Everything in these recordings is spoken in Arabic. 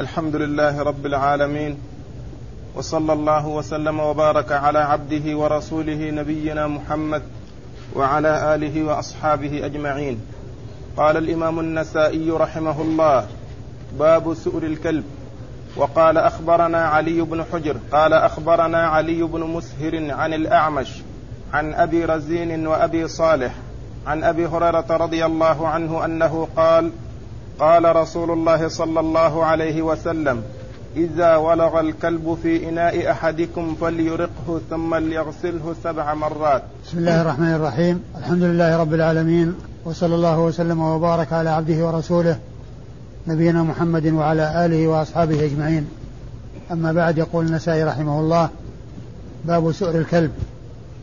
الحمد لله رب العالمين وصلى الله وسلم وبارك على عبده ورسوله نبينا محمد وعلى آله وأصحابه أجمعين. قال الإمام النسائي رحمه الله باب سؤر الكلب. وقال أخبرنا علي بن حجر قال أخبرنا علي بن مسهر عن الأعمش عن أبي رزين وأبي صالح عن أبي هريرة رضي الله عنه أنه قال قال رسول الله صلى الله عليه وسلم إذا ولغ الكلب في إناء أحدكم فليرقه ثم ليغسله سبع مرات. بسم الله الرحمن الرحيم. الحمد لله رب العالمين وصلى الله وسلم وبارك على عبده ورسوله نبينا محمد وعلى آله وأصحابه أجمعين. أما بعد يقول النسائي رحمه الله باب سؤر الكلب.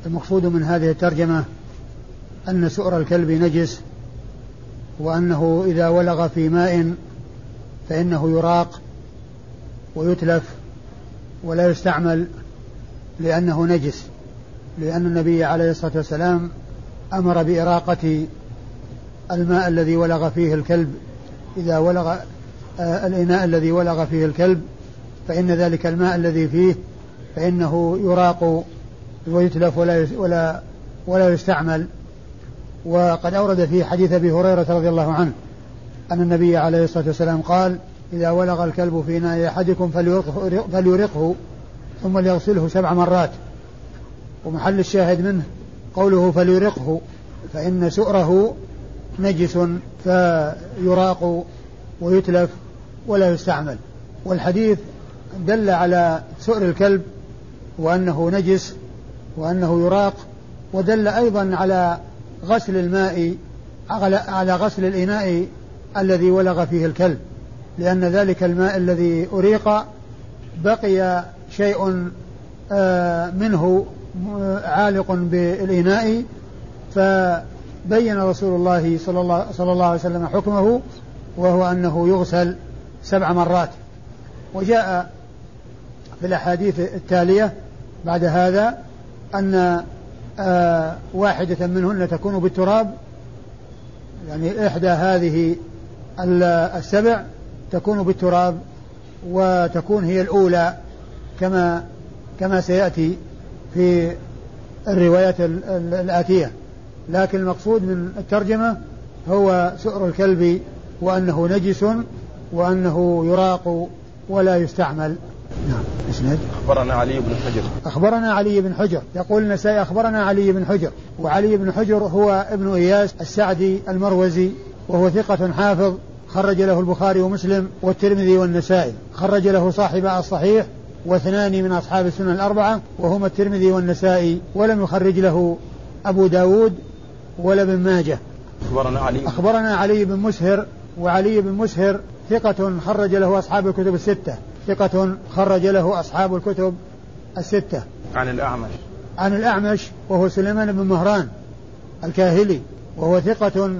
المقصود من هذه الترجمة أن سؤر الكلب نجس وأنه إذا ولغ في ماء فإنه يراق ويتلف ولا يستعمل لأنه نجس لأن النبي عليه الصلاة والسلام أمر بإراقة الماء الذي ولغ فيه الكلب. إذا ولغ آه الإناء الذي ولغ فيه الكلب فإن ذلك الماء الذي فيه فإنه يراق ويتلف ولا ولا ولا يستعمل. وقد أورد في حديث أبي هريرة رضي الله عنه أن النبي عليه الصلاة والسلام قال إذا ولغ الكلب في إناء أحدكم فليرقه, فليرقه ثم ليغسله سبع مرات. ومحل الشاهد منه قوله فليرقه فإن سؤره نجس فيراق ويتلف ولا يستعمل. والحديث دل على سؤر الكلب وأنه نجس وأنه يراق ودل أيضا على غسل الماء على غسل الإناء الذي ولغ فيه الكلب لأن ذلك الماء الذي أريق بقي شيء آه، منه عالق بالإناء. فبين رسول الله صلى الله, صلى الله عليه وسلم حكمه وهو أنه يغسل سبع مرات. وجاء في الأحاديث التالية بعد هذا أن آه واحدة منهن تكون بالتراب. يعني إحدى هذه السبع تكون بالتراب وتكون هي الأولى كما كما سيأتي في الروايات الآتية. لكن المقصود من الترجمة هو سؤر الكلب وأنه نجس وأنه يراق ولا يستعمل. نعم اسناد أخبرنا علي بن حجر. أخبرنا علي بن حجر. يقول النسائي أخبرنا علي بن حجر. وعلي بن حجر هو ابن إياس السعدي المروزي وهو ثقة حافظ خرج له البخاري ومسلم والترمذي والنسائي. خرج له صاحب الصحيح واثنان من أصحاب السنن الأربعة وهما الترمذي والنسائي ولم يخرج له أبو داود ولا ابن ماجه. أخبرنا علي. أخبرنا علي بن مسهر وعلي بن مسهر ثقة خرج له أصحاب الكتب الستة. ثقة خرج له أصحاب الكتب الستة. عن الأعمش. عن الأعمش وهو سليمان بن مهران الكاهلي وهو ثقة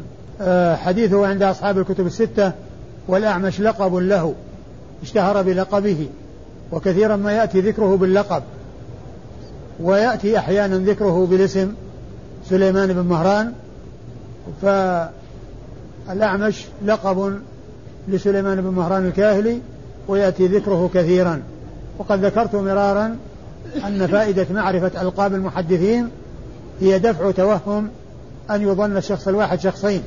آه، حديثه عند أصحاب الكتب الستة والأعمش لقب له اشتهر بلقبه وكثيرا ما يأتي ذكره باللقب ويأتي أحيانا ذكره بالاسم سليمان بن مهران. فالأعمش لقب لسليمان بن مهران الكاهلي ويأتي ذكره كثيرا. وقد ذكرت مرارا أن فائدة معرفة ألقاب المحدثين هي دفع توهم أن يظن الشخص الواحد شخصين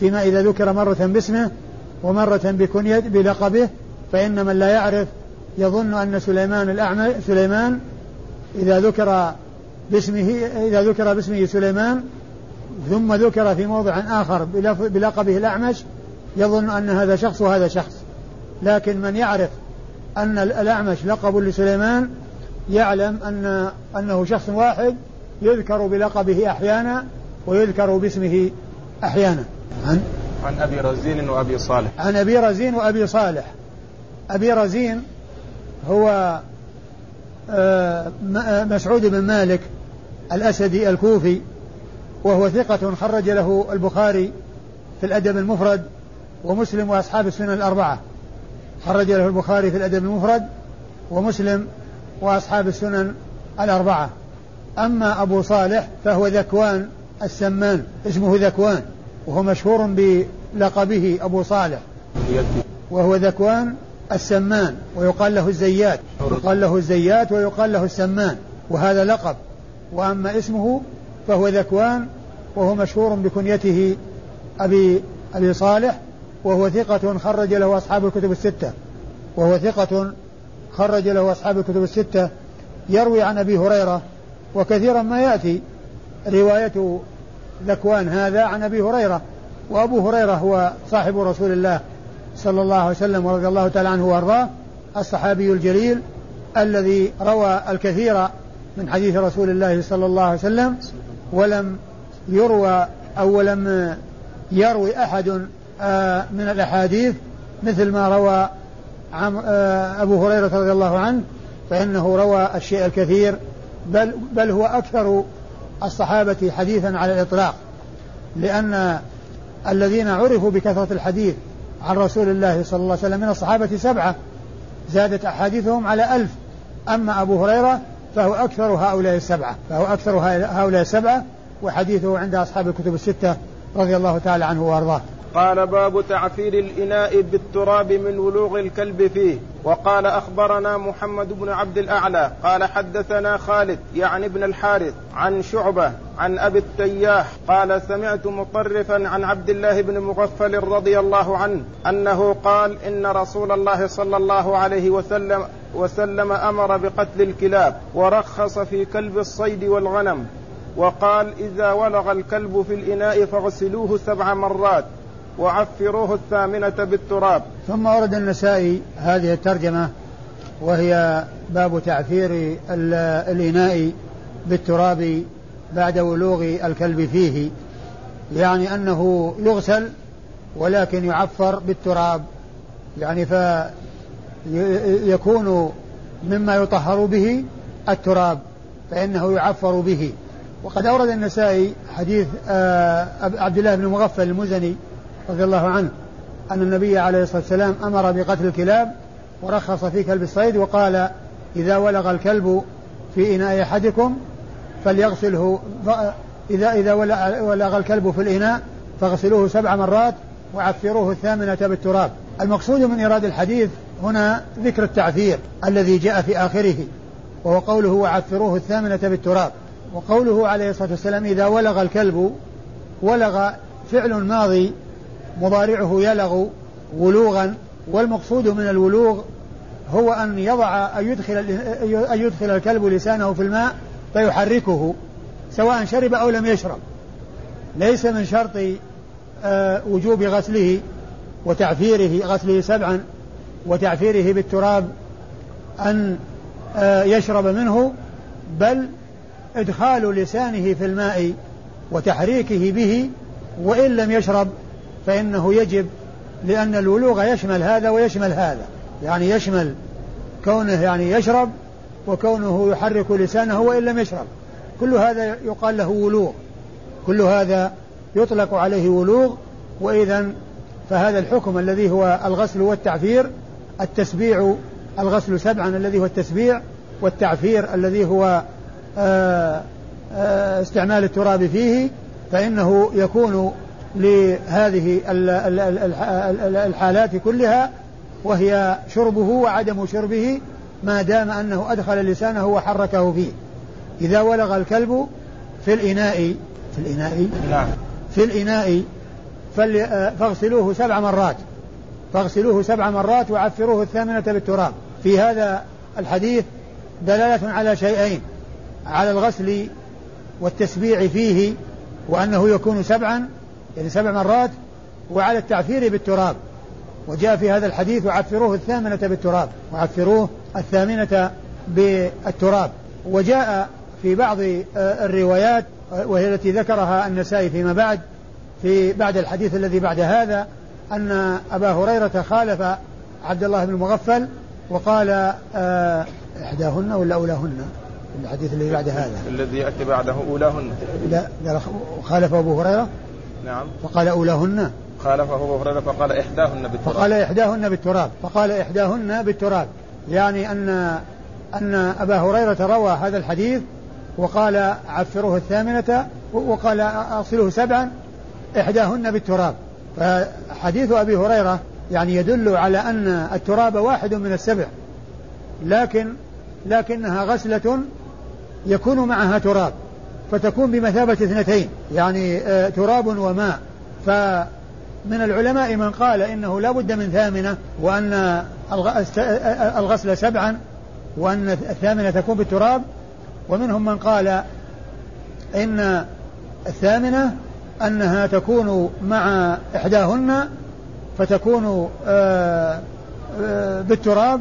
فيما إذا ذكر مرة باسمه ومرة بكنية بلقبه فإن من لا يعرف يظن أن سليمان الأعمى سليمان إذا ذكر باسمه إذا ذكر باسمه سليمان ثم ذكر في موضع آخر بلقبه الأعمش يظن أن هذا شخص وهذا شخص. لكن من يعرف أن الأعمش لقب لسليمان يعلم أن أنه شخص واحد يذكر بلقبه أحيانا ويذكر باسمه أحيانا. عن عن أبي رزين وأبي صالح. عن أبي رزين وأبي صالح. أبي رزين هو آه، آه، مسعود بن مالك الأسدي الكوفي وهو ثقة خرج له البخاري في الأدب المفرد ومسلم وأصحاب السنن الأربعة. خرج له البخاري في الأدب المفرد ومسلم وأصحاب السنن الأربعة. أما أبو صالح فهو ذكوان السمان اسمه ذكوان وهو مشهور بلقبه أبو صالح. وهو ذكوان السمان ويقال له الزيات يقال له الزيات ويقال له السمان وهذا لقب. وأما اسمه فهو ذكوان وهو مشهور بكنيته أبي أبي صالح وهو ثقة خرج له أصحاب الكتب الستة. وهو ثقة خرج له أصحاب الكتب الستة. يروي عن أبي هريرة وكثيرا ما يأتي رواية ذكوان هذا عن أبي هريرة. وأبو هريرة هو صاحب رسول الله صلى الله عليه وسلم ورضي الله تعالى عنه وأرضاه الصحابي الجليل الذي روى الكثير من حديث رسول الله صلى الله عليه وسلم ولم يروى أو لم يروي أحد من الأحاديث مثل ما روى آه، أبو هريرة رضي الله عنه فإنه روى الشيء الكثير بل, بل هو أكثر الصحابة حديثا على الإطلاق لأن الذين عرفوا بكثرة الحديث عن رسول الله صلى الله عليه وسلم من الصحابة سبعة زادت أحاديثهم على ألف أما أبو هريرة فهو أكثر هؤلاء السبعة فهو أكثر هؤلاء السبعة وحديثه عند أصحاب الكتب الستة رضي الله تعالى عنه وأرضاه. قال باب تعفير الإناء بالتراب من ولوغ الكلب فيه. وقال أخبرنا محمد بن عبد الأعلى قال حدثنا خالد يعني ابن الحارث عن شعبة عن أبي التياح قال سمعت مطرفا عن عبد الله بن مغفل رضي الله عنه أنه قال إن رسول الله صلى الله عليه وسلم وسلم أمر بقتل الكلاب ورخص في كلب الصيد والغنم. وقال إذا ولغ الكلب في الإناء فاغسلوه سبع مرات. وعفروه الثامنة بالتراب. ثم ورد النسائي هذه الترجمة وهي باب تعفير الإناء بالتراب بعد ولوغ الكلب فيه. يعني أنه يغسل ولكن يعفر بالتراب. يعني فيكون مما يطهر به التراب فإنه يعفر به. وقد أورد النسائي حديث آه، عبد الله بن مغفل المزني رضي الله عنه أن النبي عليه الصلاة والسلام أمر بقتل الكلاب ورخص في كلب الصيد وقال إذا ولغ الكلب في إناء أحدكم فليغسله. إذا إذا ولغ الكلب في الإناء فاغسلوه سبع مرات وعفروه الثامنة بالتراب. المقصود من إيراد الحديث هنا ذكر التعفير الذي جاء في آخره وهو قوله وعفروه الثامنة بالتراب. وقوله عليه الصلاة والسلام إذا ولغ الكلب ولغ فعل ماضي مضارعه يلغ ولوغا والمقصود من الولوغ هو أن يضع أن يدخل أن يدخل الكلب لسانه في الماء فيحركه سواء شرب أو لم يشرب. ليس من شرط آه، وجوب غسله وتعفيره غسله سبعا وتعفيره بالتراب أن آه، يشرب منه بل إدخال لسانه في الماء وتحريكه به وإن لم يشرب فإنه يجب لأن الولوغ يشمل هذا ويشمل هذا. يعني يشمل كونه يعني يشرب وكونه يحرك لسانه وإن لم يشرب. كل هذا يقال له ولوغ. كل هذا يطلق عليه ولوغ. وإذا فهذا الحكم الذي هو الغسل والتعفير التسبيع الغسل سبعا الذي هو التسبيع والتعفير الذي هو آه، آه، استعمال التراب فيه فإنه يكون لهذه الحالات كلها وهي شربه وعدم شربه ما دام أنه أدخل لسانه وحركه فيه. إذا ولغ الكلب في الإناء في الإناء نعم. في الإناء فاغسلوه سبع مرات. فاغسلوه سبع مرات وعفروه الثامنة بالتراب. في هذا الحديث دلالة على شيئين على الغسل والتسبيع فيه وأنه يكون سبعا يعني سبع مرات وعلى التعفير بالتراب. وجاء في هذا الحديث وعفروه الثامنة بالتراب وعفروه الثامنة بالتراب. وجاء في بعض آه، الروايات آه، وهي التي ذكرها النسائي فيما بعد في بعد الحديث الذي بعد هذا أن أبا هريرة خالف عبد الله بن المغفل وقال آه، إحداهن ولا أولاهن؟ الحديث الذي بعد هذا. الذي يأتي بعده أولاهن. لا خالف أبو هريرة. نعم. فقال أولاهن؟ خالفه أبو هريرة فقال إحداهن بالتراب. فقال إحداهن بالتراب. فقال إحداهن بالتراب. يعني أن أن أبا هريرة روى هذا الحديث وقال عفروه الثامنة وقال أصله سبعا إحداهن بالتراب. فحديث أبي هريرة يعني يدل على أن التراب واحد من السبع. لكن لكنها غسلة يكون معها تراب. فتكون بمثابة اثنتين يعني آه، تراب وماء. فمن العلماء من قال إنه لا بد من ثامنة وأن الغسل سبعا وأن الثامنة تكون بالتراب. ومنهم من قال إن الثامنة أنها تكون مع إحداهن فتكون آه، آه، بالتراب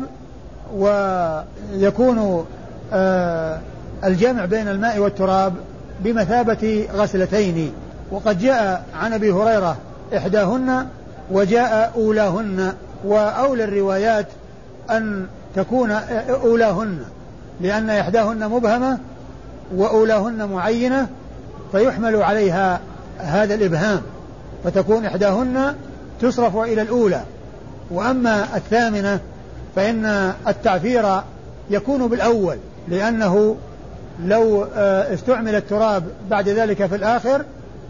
ويكون آه، الجمع بين الماء والتراب. بمثابة غسلتين وقد جاء عن أبي هريرة إحداهن وجاء أولاهن وأولى الروايات أن تكون أولاهن لأن إحداهن مبهمة وأولاهن معينة فيحمل عليها هذا الإبهام فتكون إحداهن تصرف إلى الأولى. وأما الثامنة فإن التعفير يكون بالأول لأنه لو آه، استعمل التراب بعد ذلك في الآخر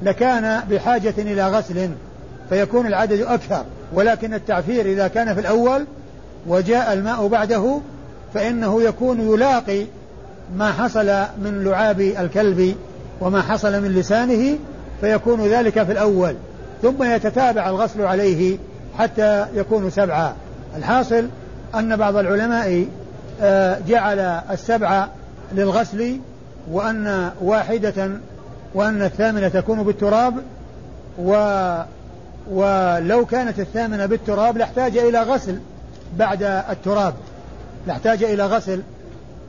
لكان بحاجة إلى غسل فيكون العدد أكثر. ولكن التعفير إذا كان في الأول وجاء الماء بعده فإنه يكون يلاقي ما حصل من لعاب الكلب وما حصل من لسانه فيكون ذلك في الأول. ثم يتتابع الغسل عليه حتى يكون سبعا. الحاصل أن بعض العلماء آه، جعل السبع للغسل وأن واحدة وأن الثامنة تكون بالتراب و ولو كانت الثامنة بالتراب لاحتاج إلى غسل بعد التراب. لاحتاج إلى غسل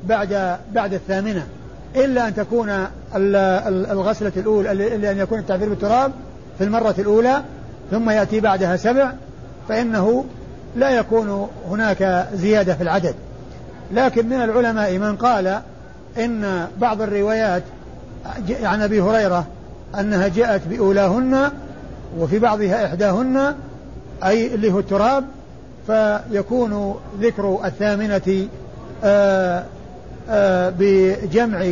بعد بعد الثامنة. إلا أن تكون الغسلة الأولى إلا أن يكون التعبير بالتراب في المرة الأولى ثم يأتي بعدها سبع فإنه لا يكون هناك زيادة في العدد. لكن من العلماء من قال إن بعض الروايات عن أبي هريرة أنها جاءت بأولاهن وفي بعضها إحداهن أي اللي هو التراب فيكون ذكر الثامنة آآ آآ بجمع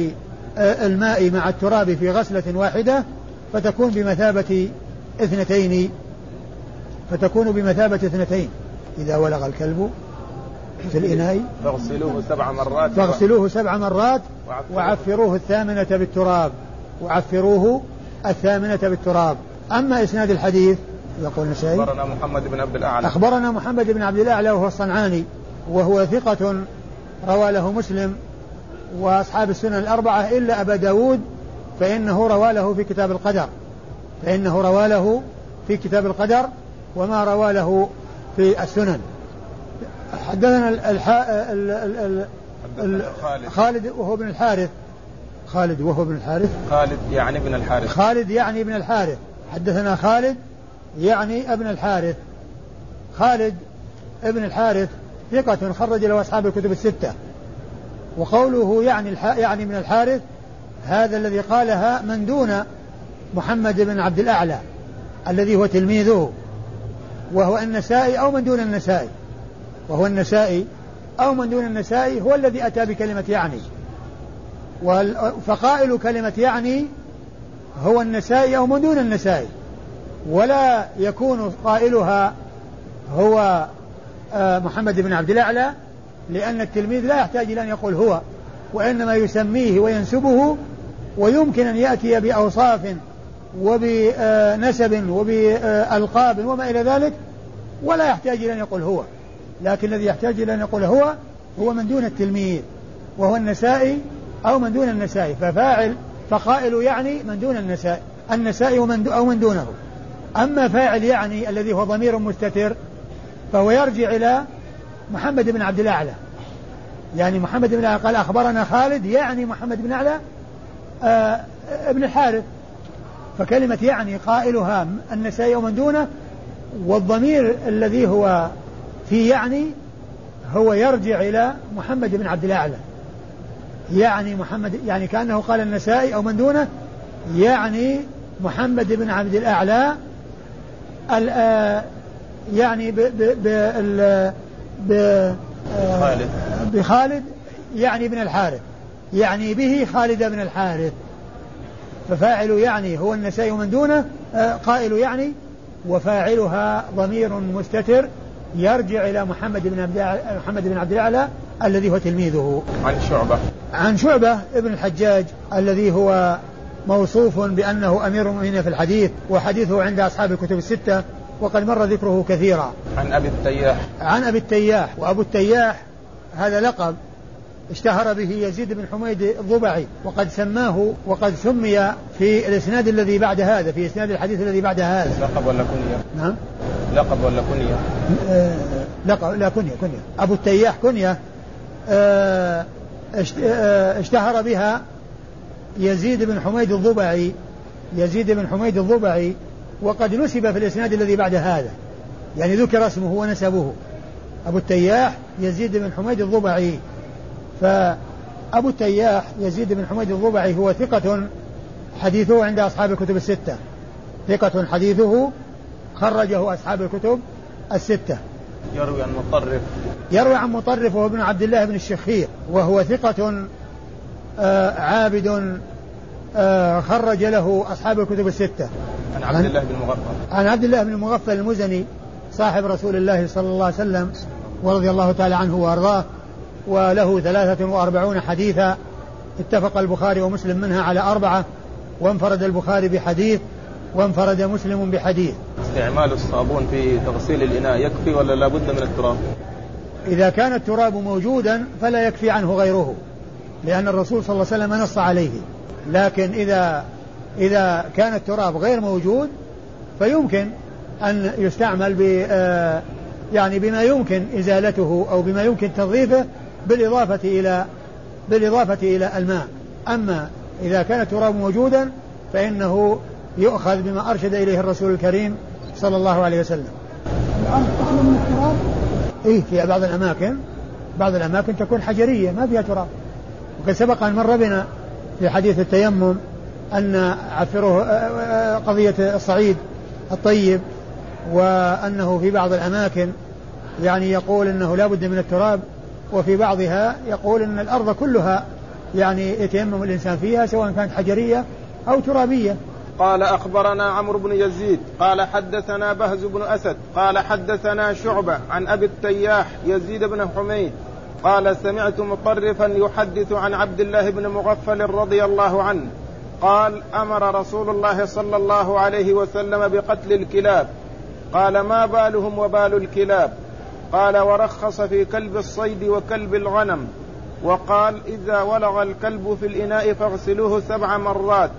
الماء مع التراب في غسلة واحدة فتكون بمثابة اثنتين فتكون بمثابة اثنتين إذا ولغ الكلب. في الإناء فاغسلوه سبع مرات. فاغسلوه سبع مرات وعفروه. الثامنة بالتراب. وعفروه الثامنة بالتراب. أما إسناد الحديث يقول نسائي أخبرنا محمد بن عبد الأعلى. أخبرنا محمد بن عبد الأعلى وهو الصنعاني وهو ثقة روى له مسلم وأصحاب السنن الأربعة إلا أبا داود فإنه روى له في كتاب القدر. فإنه روى له في كتاب القدر وما روى له في السنن. حدثنا الحا... ال... ال... ال... خالد. خالد وهو ابن الحارث. خالد وهو ابن الحارث. خالد يعني ابن الحارث. خالد يعني ابن الحارث. حدثنا خالد يعني ابن الحارث. خالد ابن الحارث ثقة خرج له أصحاب الكتب الستة. وقوله يعني الح... يعني من الحارث هذا الذي قالها من دون محمد بن عبد الأعلى الذي هو تلميذه وهو النسائي أو من دون النسائي. وهو النسائي أو من دون النسائي هو الذي أتى بكلمة يعني. فقائل كلمة يعني هو النسائي أو من دون النسائي. ولا يكون قائلها هو آه، محمد بن عبد الأعلى لأن التلميذ لا يحتاج إلى أن يقول هو وإنما يسميه وينسبه ويمكن أن يأتي بأوصاف وبنسب وبألقاب وما إلى ذلك ولا يحتاج إلى أن يقول هو. لكن الذي يحتاج إلى أن يقول هو هو من دون التلميذ وهو النسائي أو من دون النسائي ففاعل فقائل يعني من دون النسائي النسائي ومن أو من دونه. أما فاعل يعني الذي هو ضمير مستتر فهو يرجع إلى محمد بن عبد الأعلى. يعني محمد بن أعلى قال أخبرنا خالد يعني محمد بن أعلى آه ابن الحارث. فكلمة يعني قائلها النسائي ومن دونه والضمير الذي هو في يعني هو يرجع إلى محمد بن عبد الأعلى. يعني محمد يعني كأنه قال النسائي أو من دونه يعني محمد بن عبد الأعلى آه، يعني ب ب ب ب خالد. بخالد يعني بن الحارث. يعني به خالد بن الحارث. ففاعل يعني هو النسائي ومن دونه آه، قائل يعني وفاعلها ضمير مستتر. يرجع إلى محمد بن عبد محمد بن عبد الأعلى الذي هو تلميذه. عن شعبة. عن شعبة ابن الحجاج الذي هو موصوف بأنه أمير المؤمنين في الحديث وحديثه عند أصحاب الكتب الستة وقد مر ذكره كثيرا. عن أبي التياح. عن أبي التياح. وأبو التياح هذا لقب اشتهر به يزيد بن حميد الضبعي وقد سماه وقد سمي في الإسناد الذي بعد هذا في إسناد الحديث الذي بعد هذا. لقب ولا كنية؟ نعم. لقب ولا كنية؟ آه لقب لا كنية كنية. أبو التياح كنية آه آه اشتهر بها يزيد بن حميد الضبعي يزيد بن حميد الضبعي وقد نسب في الإسناد الذي بعد هذا. يعني ذكر اسمه ونسبه أبو التياح يزيد بن حميد الضبعي. فأبو التياح يزيد بن حميد الضبعي هو ثقة حديثه عند أصحاب الكتب الستة. ثقة حديثه خرجه أصحاب الكتب الستة. يروي عن مطرف. يروي عن مطرف وهو ابن عبد الله بن الشخير وهو ثقة آه عابد آه خرج له أصحاب الكتب الستة. عن عبد الله بن مغفل عن عبد الله بن مغفل المزني صاحب رسول الله صلى الله عليه وسلم ورضي الله تعالى عنه وأرضاه وله ثلاثة وأربعون حديثا. اتفق البخاري ومسلم منها على أربعة وانفرد البخاري بحديث وانفرد مسلم بحديث. استعمال الصابون في تغسيل الإناء يكفي ولا لابد من التراب إذا كان التراب موجودا فلا يكفي عنه غيره لأن الرسول صلى الله عليه وسلم نص عليه. لكن إذا إذا كان التراب غير موجود فيمكن أن يستعمل ب آه، يعني بما يمكن إزالته أو بما يمكن تنظيفه بالإضافة إلى بالإضافة إلى الماء. أما إذا كان التراب موجودا فإنه يؤخذ بما أرشد إليه الرسول الكريم صلى الله عليه وسلم. إيه في بعض الأماكن بعض الأماكن تكون حجرية ما فيها تراب. وقد سبق أن مر بنا في حديث التيمم أن عفره آه، آه، قضية الصعيد الطيب وأنه في بعض الأماكن يعني يقول أنه لا بد من التراب وفي بعضها يقول أن الأرض كلها يعني يتيمم الإنسان فيها سواء كانت حجرية أو ترابية. قال أخبرنا عمرو بن يزيد قال حدثنا بهز بن أسد قال حدثنا شعبة عن أبي التياح يزيد بن حميد قال سمعت مطرفا يحدث عن عبد الله بن مغفل رضي الله عنه قال أمر رسول الله صلى الله عليه وسلم بقتل الكلاب قال ما بالهم وبال الكلاب قال ورخص في كلب الصيد وكلب الغنم وقال إذا ولغ الكلب في الإناء فاغسلوه سبع مرات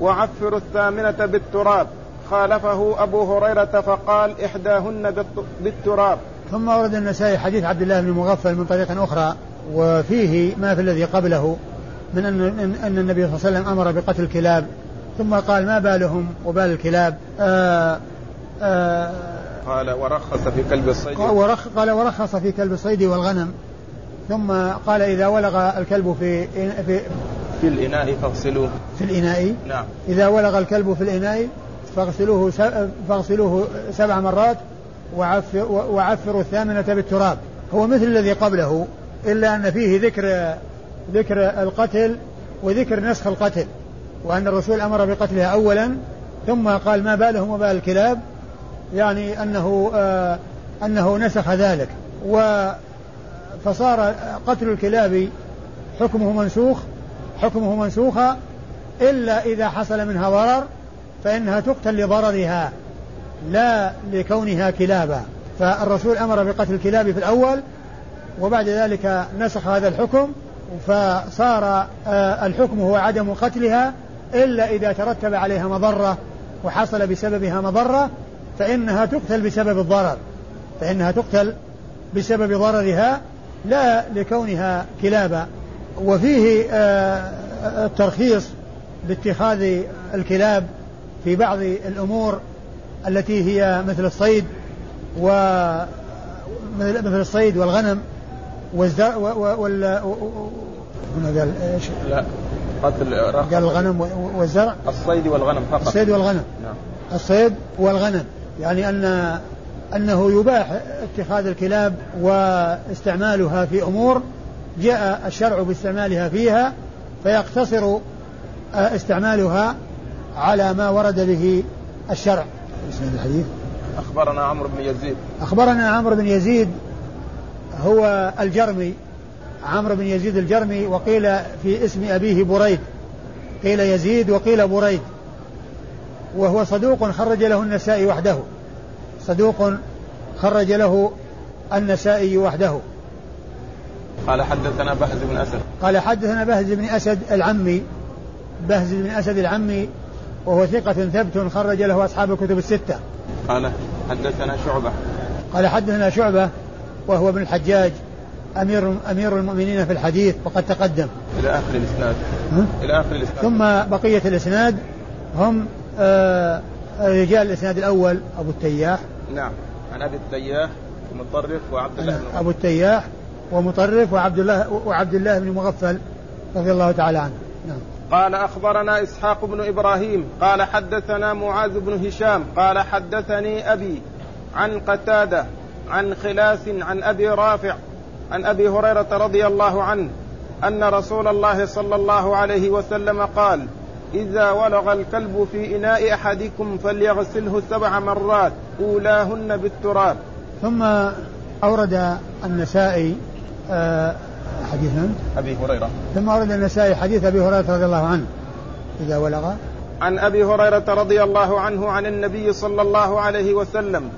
وعفروا الثامنة بالتراب. خالفه أبو هريرة فقال إحداهن بالتراب. ثم ورد النسائي حديث عبد الله بن مغفل من طريق أخرى وفيه ما في الذي قبله من أن, أن النبي صلى الله عليه وسلم أمر بقتل الكلاب ثم قال ما بالهم وبال الكلاب؟ آآ آه، آآ آه، قال ورخص في كلب الصيد. ورخ قال ورخص في كلب الصيد والغنم ثم قال إذا ولغ الكلب في في في الإناء فاغسلوه. في الإناء؟ نعم. إذا ولغ الكلب في الإناء فاغسلوه فاغسلوه سبع مرات وعفر وعفروا الثامنة بالتراب. هو مثل الذي قبله إلا أن فيه ذكر ذكر القتل وذكر نسخ القتل وأن الرسول أمر بقتلها أولا ثم قال ما بالهم وبال الكلاب يعني أنه آه أنه نسخ ذلك. و فصار قتل الكلاب حكمه منسوخ حكمه منسوخا إلا إذا حصل منها ضرر فإنها تقتل لضررها لا لكونها كلابا فالرسول أمر بقتل الكلاب في الأول وبعد ذلك نسخ هذا الحكم فصار آه، الحكم هو عدم قتلها إلا إذا ترتب عليها مضرة وحصل بسببها مضرة فإنها تقتل بسبب الضرر. فإنها تقتل بسبب ضررها لا لكونها كلابا وفيه آه، الترخيص باتخاذ الكلاب في بعض الأمور التي هي مثل الصيد و مثل الصيد والغنم والزرع وال هنا قال إيش؟ لا قتل قال الغنم والزرع. الصيد والغنم فقط. الصيد والغنم. نعم. الصيد والغنم. يعني ان أنه يباح اتخاذ الكلاب واستعمالها في أمور جاء الشرع باستعمالها فيها فيقتصر استعمالها على ما ورد به الشرع. اسم الحديث؟ أخبرنا عمرو بن يزيد. أخبرنا عمرو بن يزيد هو الجرمي عمرو بن يزيد الجرمي وقيل في اسم أبيه بريد. قيل يزيد وقيل بريد. وهو صدوق خرج له النسائي وحده. صدوق خرج له النسائي وحده. قال حدثنا بهز بن أسد. قال حدثنا بهز بن أسد العمي. بهز بن أسد العمي وهو ثقة ثبت خرج له أصحاب الكتب الستة. قال حدثنا شعبة. قال حدثنا شعبة وهو ابن الحجاج أمير أمير المؤمنين في الحديث وقد تقدم. إلى آخر الإسناد. إلى آخر الإسناد. ثم بقية الإسناد هم آه رجال الإسناد الأول أبو التياح. نعم. عن أبي التياح ومطرف وعبد الله بن أبو التياح ومطرف وعبد الله وعبد الله بن مغفل رضي الله تعالى عنه. نعم. قال أخبرنا إسحاق بن إبراهيم قال حدثنا معاذ بن هشام قال حدثني أبي عن قتادة عن خلاس عن أبي رافع عن أبي هريرة رضي الله عنه أن رسول الله صلى الله عليه وسلم قال إذا ولغ الكلب في إناء أحدكم فليغسله سبع مرات أولاهن بالتراب. ثم أورد النسائي حديث من؟ أبي هريرة. ثم أورد النسائي حديث أبي هريرة رضي الله عنه. إذا ولغ. عن أبي هريرة رضي الله عنه عن النبي صلى الله عليه وسلم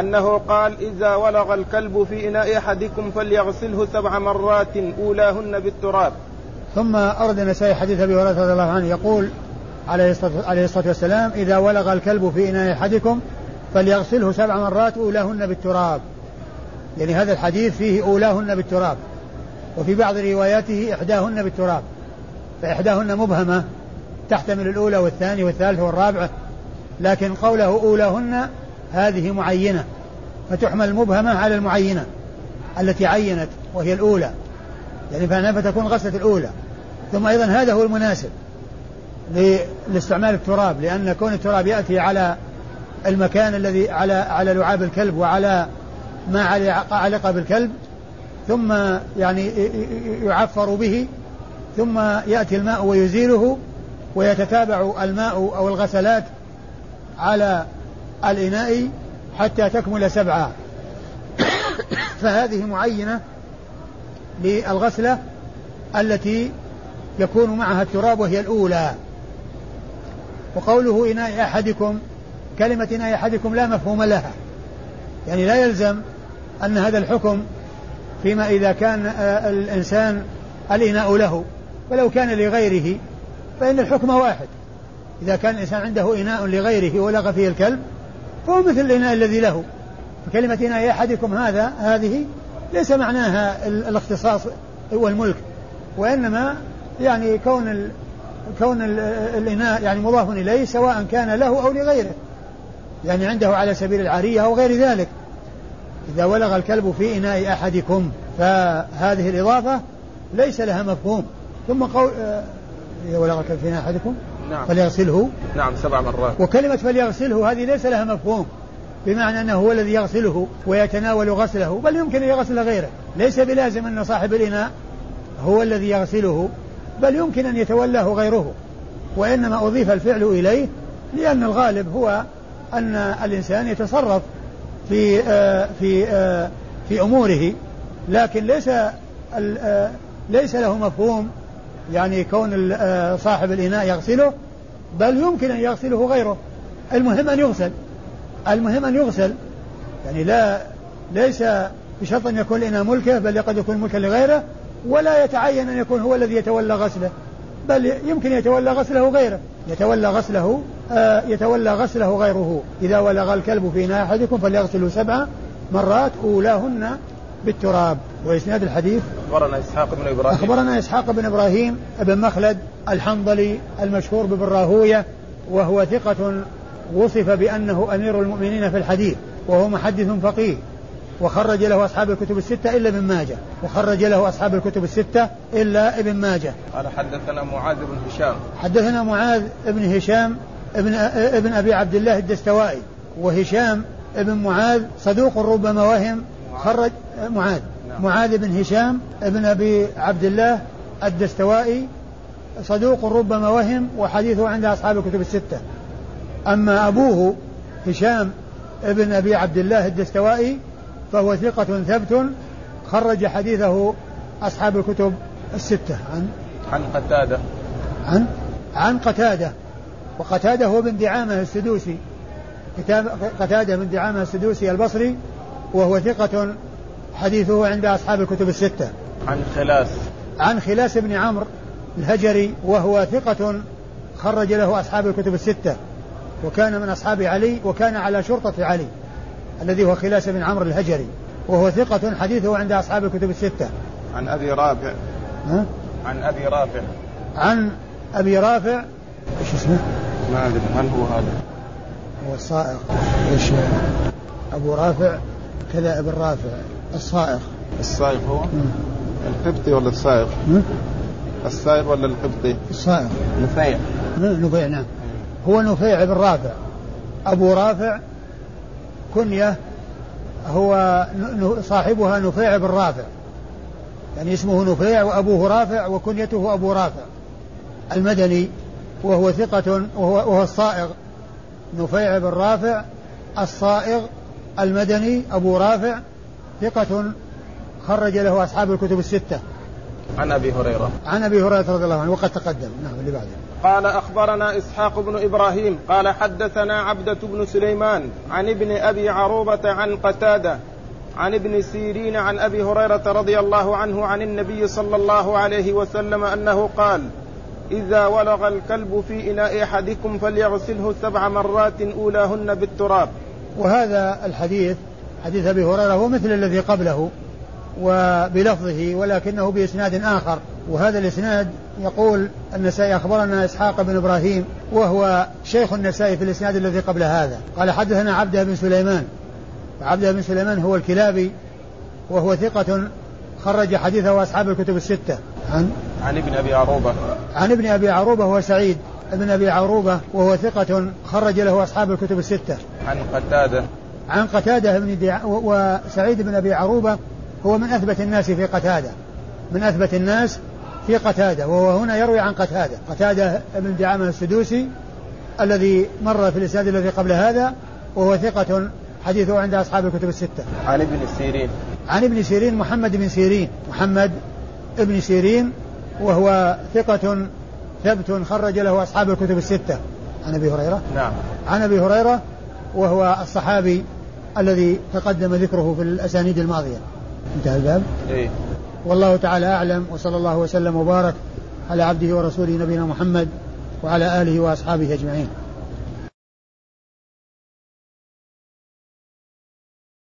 أنه قال إذا ولغ الكلب في إناء أحدكم فليغسله سبع مرات أولاهن بالتراب. ثم أورد النسائي حديث أبي هريرة رضي الله عنه يقول عليه الصلاة والسلام إذا ولغ الكلب في إناء أحدكم فليغسله سبع مرات أولاهن بالتراب. يعني هذا الحديث فيه أولاهن بالتراب وفي بعض رواياته إحداهن بالتراب فإحداهن مبهمة تحتمل الأولى والثانية والثالثة والرابعة لكن قوله أولاهن هذه معينة فتحمل المبهمة على المعينة التي عينت وهي الأولى يعني فتكون غسلة الأولى. ثم أيضا هذا هو المناسب لاستعمال التراب لأن كون التراب يأتي على المكان الذي على على لعاب الكلب وعلى ما علق بالكلب ثم يعني يعفر به ثم يأتي الماء ويزيله ويتتابع الماء أو الغسلات على الإناء حتى تكمل سبعة. فهذه معينة للغسلة التي يكون معها التراب وهي الأولى. وقوله إناء أحدكم كلمة إناء أحدكم لا مفهوم لها. يعني لا يلزم أن هذا الحكم فيما إذا كان آه، الإنسان الإناء له ولو كان لغيره فإن الحكم واحد. إذا كان الإنسان عنده إناء لغيره ولغى فيه الكلب فهو مثل الإناء الذي له. فكلمة إناء أحدكم هذا هذه ليس معناها الاختصاص والملك وإنما يعني كون ال كون ال الإناء يعني مضاف إليه سواء كان له أو لغيره. يعني عنده على سبيل العارية أو غير ذلك. إذا ولغ الكلب في إناء أحدكم فهذه الإضافة ليس لها مفهوم. ثم قول آه، إذا ولغ الكلب في إناء أحدكم نعم. فليغسله. نعم سبع مرات. وكلمة فليغسله هذه ليس لها مفهوم بمعنى أنه هو الذي يغسله ويتناول غسله بل يمكن أن يغسل غيره. ليس بلازم أن صاحب الإناء هو الذي يغسله بل يمكن أن يتولاه غيره. وإنما أضيف الفعل إليه لأن الغالب هو أن الإنسان يتصرف في آه في آه في أموره. لكن ليس آه ليس له مفهوم يعني كون صاحب الإناء يغسله بل يمكن أن يغسله غيره. المهم أن يغسل. المهم أن يغسل. يعني لا ليس بشرط أن يكون الإناء ملكه بل قد يكون ملكا لغيره ولا يتعين أن يكون هو الذي يتولى غسله بل يمكن يتولى غسله غيره. يتولى غسله يتولى غسله غيره. إذا ولغ الكلب في إناء أحدكم فليغسله سبع مرات أولاهن بالتراب. وإسناد الحديث؟ أخبرنا إسحاق بن إبراهيم. أخبرنا إسحاق بن إبراهيم بن مخلد الحنظلي المشهور بابن راهوية وهو ثقة وصف بأنه أمير المؤمنين في الحديث وهو محدث فقيه. وخرج له أصحاب الكتب الستة إلا ابن ماجه. وخرج له أصحاب الكتب الستة إلا ابن ماجه. قال حدثنا معاذ بن هشام. حدثنا معاذ بن هشام ابن ابن أبي عبد الله الدستوائي وهشام ابن معاذ صدوق ربما وهم خرج معاذ نعم. معاذ بن هشام ابن أبي عبد الله الدستوائي صدوق ربما وهم وحديثه عند أصحاب الكتب الستة. أما أبوه هشام ابن أبي عبد الله الدستوائي فهو ثقة ثبت خرج حديثه أصحاب الكتب الستة. عن؟ عن قتادة. عن؟ عن قتادة. وقتادة هو بن دعامة السدوسي. كتاب قتادة بن دعامة السدوسي البصري وهو ثقة حديثه عند أصحاب الكتب الستة. عن خلاس. عن خلاس بن عمرو الهجري وهو ثقة خرج له أصحاب الكتب الستة. وكان من أصحاب علي وكان على شرطة علي الذي هو خلاس بن عمرو الهجري وهو ثقة حديثه عند أصحاب الكتب الستة. عن أبي رافع. ها؟ عن أبي رافع. عن أبي رافع إيش اسمه؟ ما أدري من هو هذا؟ هو الصائغ. إيش؟ أبو رافع كذا ابن رافع الصائغ. الصائغ هو. القبطي ولا الصائغ. الصائغ ولا القبطي؟ الصائغ. نفيع. نفيع نعم. هو نفيع بن رافع. أبو رافع كنية هو صاحبها نفيع بن رافع. يعني اسمه نفيع وأبوه رافع وكنيته أبو رافع. المدني. وهو ثقة وهو, وهو الصائغ. نفيع بن رافع الصائغ المدني أبو رافع ثقة خرج له أصحاب الكتب الستة. عن أبي هريرة. عن أبي هريرة رضي الله عنه وقد تقدم. نعم اللي بعده. قال أخبرنا إسحاق بن إبراهيم قال حدثنا عبدة بن سليمان عن ابن أبي عروبة عن قتادة عن ابن سيرين عن أبي هريرة رضي الله عنه عن النبي صلى الله عليه وسلم أنه قال إذا ولغ الكلب في إناء أحدكم فليغسله سبع مرات أولاهن بالتراب. وهذا الحديث حديث أبي هريرة هو مثل الذي قبله وبلفظه ولكنه بإسناد آخر. وهذا الإسناد يقول النسائي أخبرنا إسحاق بن إبراهيم وهو شيخ النسائي في الإسناد الذي قبل هذا. قال حدثنا عبده بن سليمان. عبده بن سليمان هو الكلابي وهو ثقة خرج حديثه أصحاب الكتب الستة. عن؟ عن ابن أبي عروبة. عن ابن أبي عروبة هو سعيد. ابن أبي عروبة وهو ثقة خرج له أصحاب الكتب الستة. عن قتادة. عن قتادة بن. و- وسعيد بن أبي عروبة هو من أثبت الناس في قتادة. من أثبت الناس في قتادة. وهو هنا يروي عن قتادة. قتادة بن دعامة السدوسي الذي مر في الإسناد الذي قبل هذا وهو ثقة حديثه عند أصحاب الكتب الستة. عن ابن سيرين. عن ابن سيرين محمد بن سيرين. محمد ابن سيرين وهو ثقة ثبت خرج له أصحاب الكتب الستة. عن أبي هريرة. نعم. عن أبي هريرة وهو الصحابي الذي تقدم ذكره في الأسانيد الماضية. انتهى الباب. إيه. والله تعالى أعلم وصلى الله وسلم وبارك على عبده ورسوله نبينا محمد وعلى آله وأصحابه أجمعين.